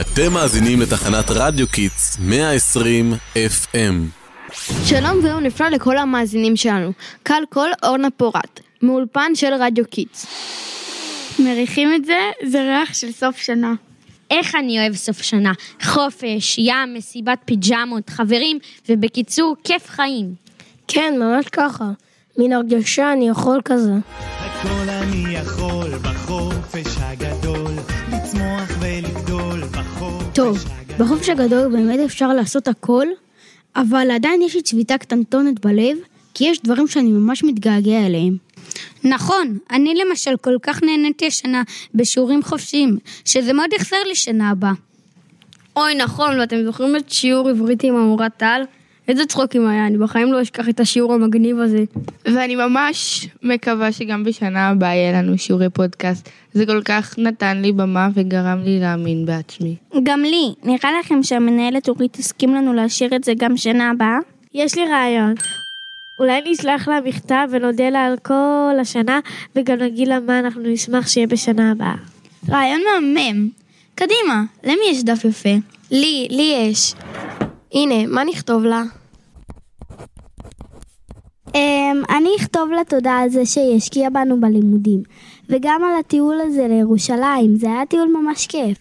אתם מאזינים לתחנת רדיו Kids 120 FM. שלום ויום נפלא לכל המאזינים שלנו. כאן קול אורנה פורט, מאולפן של רדיו Kids. מריחים את זה? זה ריח של סוף שנה. איך אני אוהב סוף שנה. חופש, ים, מסיבת פיג'מות, חברים, ובקיצור, כיף חיים. כן, ממש ככה. מן הרגשה אני יכול כזה. הכל אני יכול בחופש הגדול, טוב. בחופש הגדול באמת אפשר לעשות הכל, אבל עדיין יש לי צביטה קטנטונת בלב, כי יש דברים שאני ממש מתגעגע אליהם. נכון, אני למשל כל כך נהניתי השנה בשיעורים חופשיים, שזה מאוד יחסר לי שנה הבאה. אוי נכון, ואתם זוכרים את שיעור עברית עם המורה טל? איזה צחוקים היה, אני בחיים לא אשכח את השיעור המגניב הזה. ואני ממש מקווה שגם בשנה הבאה יהיה לנו שיעורי פודקאסט. זה כל כך נתן לי במה וגרם לי להאמין בעצמי. גם לי, נראה לכם שהמנהלת אורית תסכים לנו להשאיר את זה גם שנה הבאה? יש לי רעיון. אולי נשלח לה מכתב ונודה לה על כל השנה, וגם נגיד לה מה אנחנו נשמח שיהיה בשנה הבאה. רעיון מהמם. קדימה, למי יש דף יפה? לי, לי יש. הנה, מה נכתוב לה? אמ, אני אכתוב לה תודה על זה שהיא השקיעה בנו בלימודים, וגם על הטיול הזה לירושלים, זה היה טיול ממש כיף.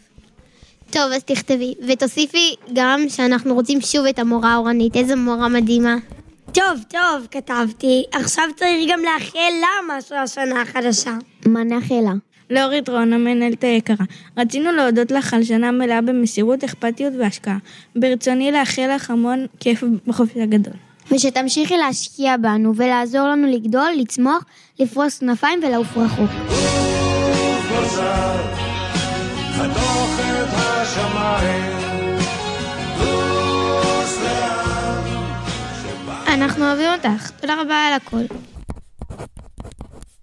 טוב, אז תכתבי, ותוסיפי גם שאנחנו רוצים שוב את המורה אורנית, איזה מורה מדהימה. טוב, טוב, כתבתי. עכשיו צריך גם לאחל לה משהו השנה החדשה. מה נאחל לה? לאורית רון, המנהלת היקרה, רצינו להודות לך על שנה מלאה במסירות, אכפתיות והשקעה. ברצוני לאחל לך המון כיף בחופש הגדול. ושתמשיכי להשקיע בנו ולעזור לנו לגדול, לצמוח, לפרוס כנפיים ולעוף רחוק. אנחנו אוהבים אותך, תודה רבה על הכל.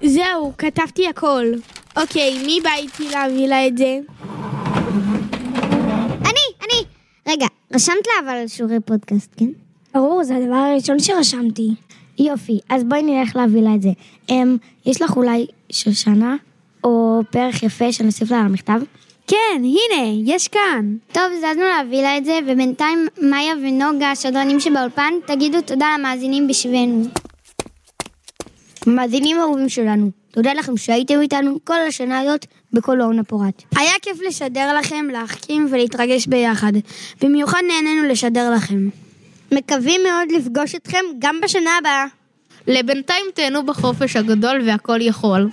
זהו, כתבתי הכל. אוקיי, מי בא איתי להביא לה את זה? אני, אני. רגע, רשמת לה אבל שיעורי פודקאסט, כן? ברור, זה הדבר הראשון שרשמתי. יופי, אז בואי נלך להביא לה את זה. אמ, יש לך אולי שושנה? או פרח יפה שנוסיף לה על המכתב? כן, הנה, יש כאן. טוב, זזנו להביא לה את זה, ובינתיים מאיה ונוגה, השדרנים שבאולפן, תגידו תודה למאזינים בשבילנו. מאזינים אהובים שלנו, תודה לכם שהייתם איתנו כל השנה הזאת בכל אורנה פורט. היה כיף לשדר לכם, להחכים ולהתרגש ביחד. במיוחד נהנינו לשדר לכם. מקווים מאוד לפגוש אתכם גם בשנה הבאה. לבינתיים תהנו בחופש הגדול והכל יכול.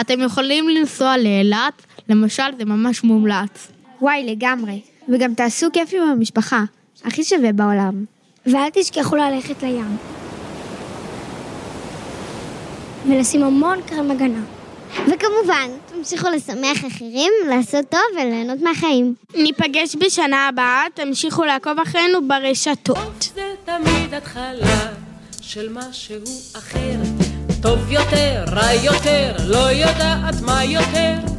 אתם יכולים לנסוע לאילת, למשל זה ממש מומלץ. וואי, לגמרי. וגם תעשו כיף עם המשפחה. הכי שווה בעולם. ואל תשכחו ללכת לים. ולשים המון קרם הגנה. וכמובן, תמשיכו לשמח אחרים, לעשות טוב וליהנות מהחיים. ניפגש בשנה הבאה, תמשיכו לעקוב אחרינו ברשתות. זה תמיד התחלה של משהו אחר, טוב יותר, רע יותר, לא יודעת מה יותר.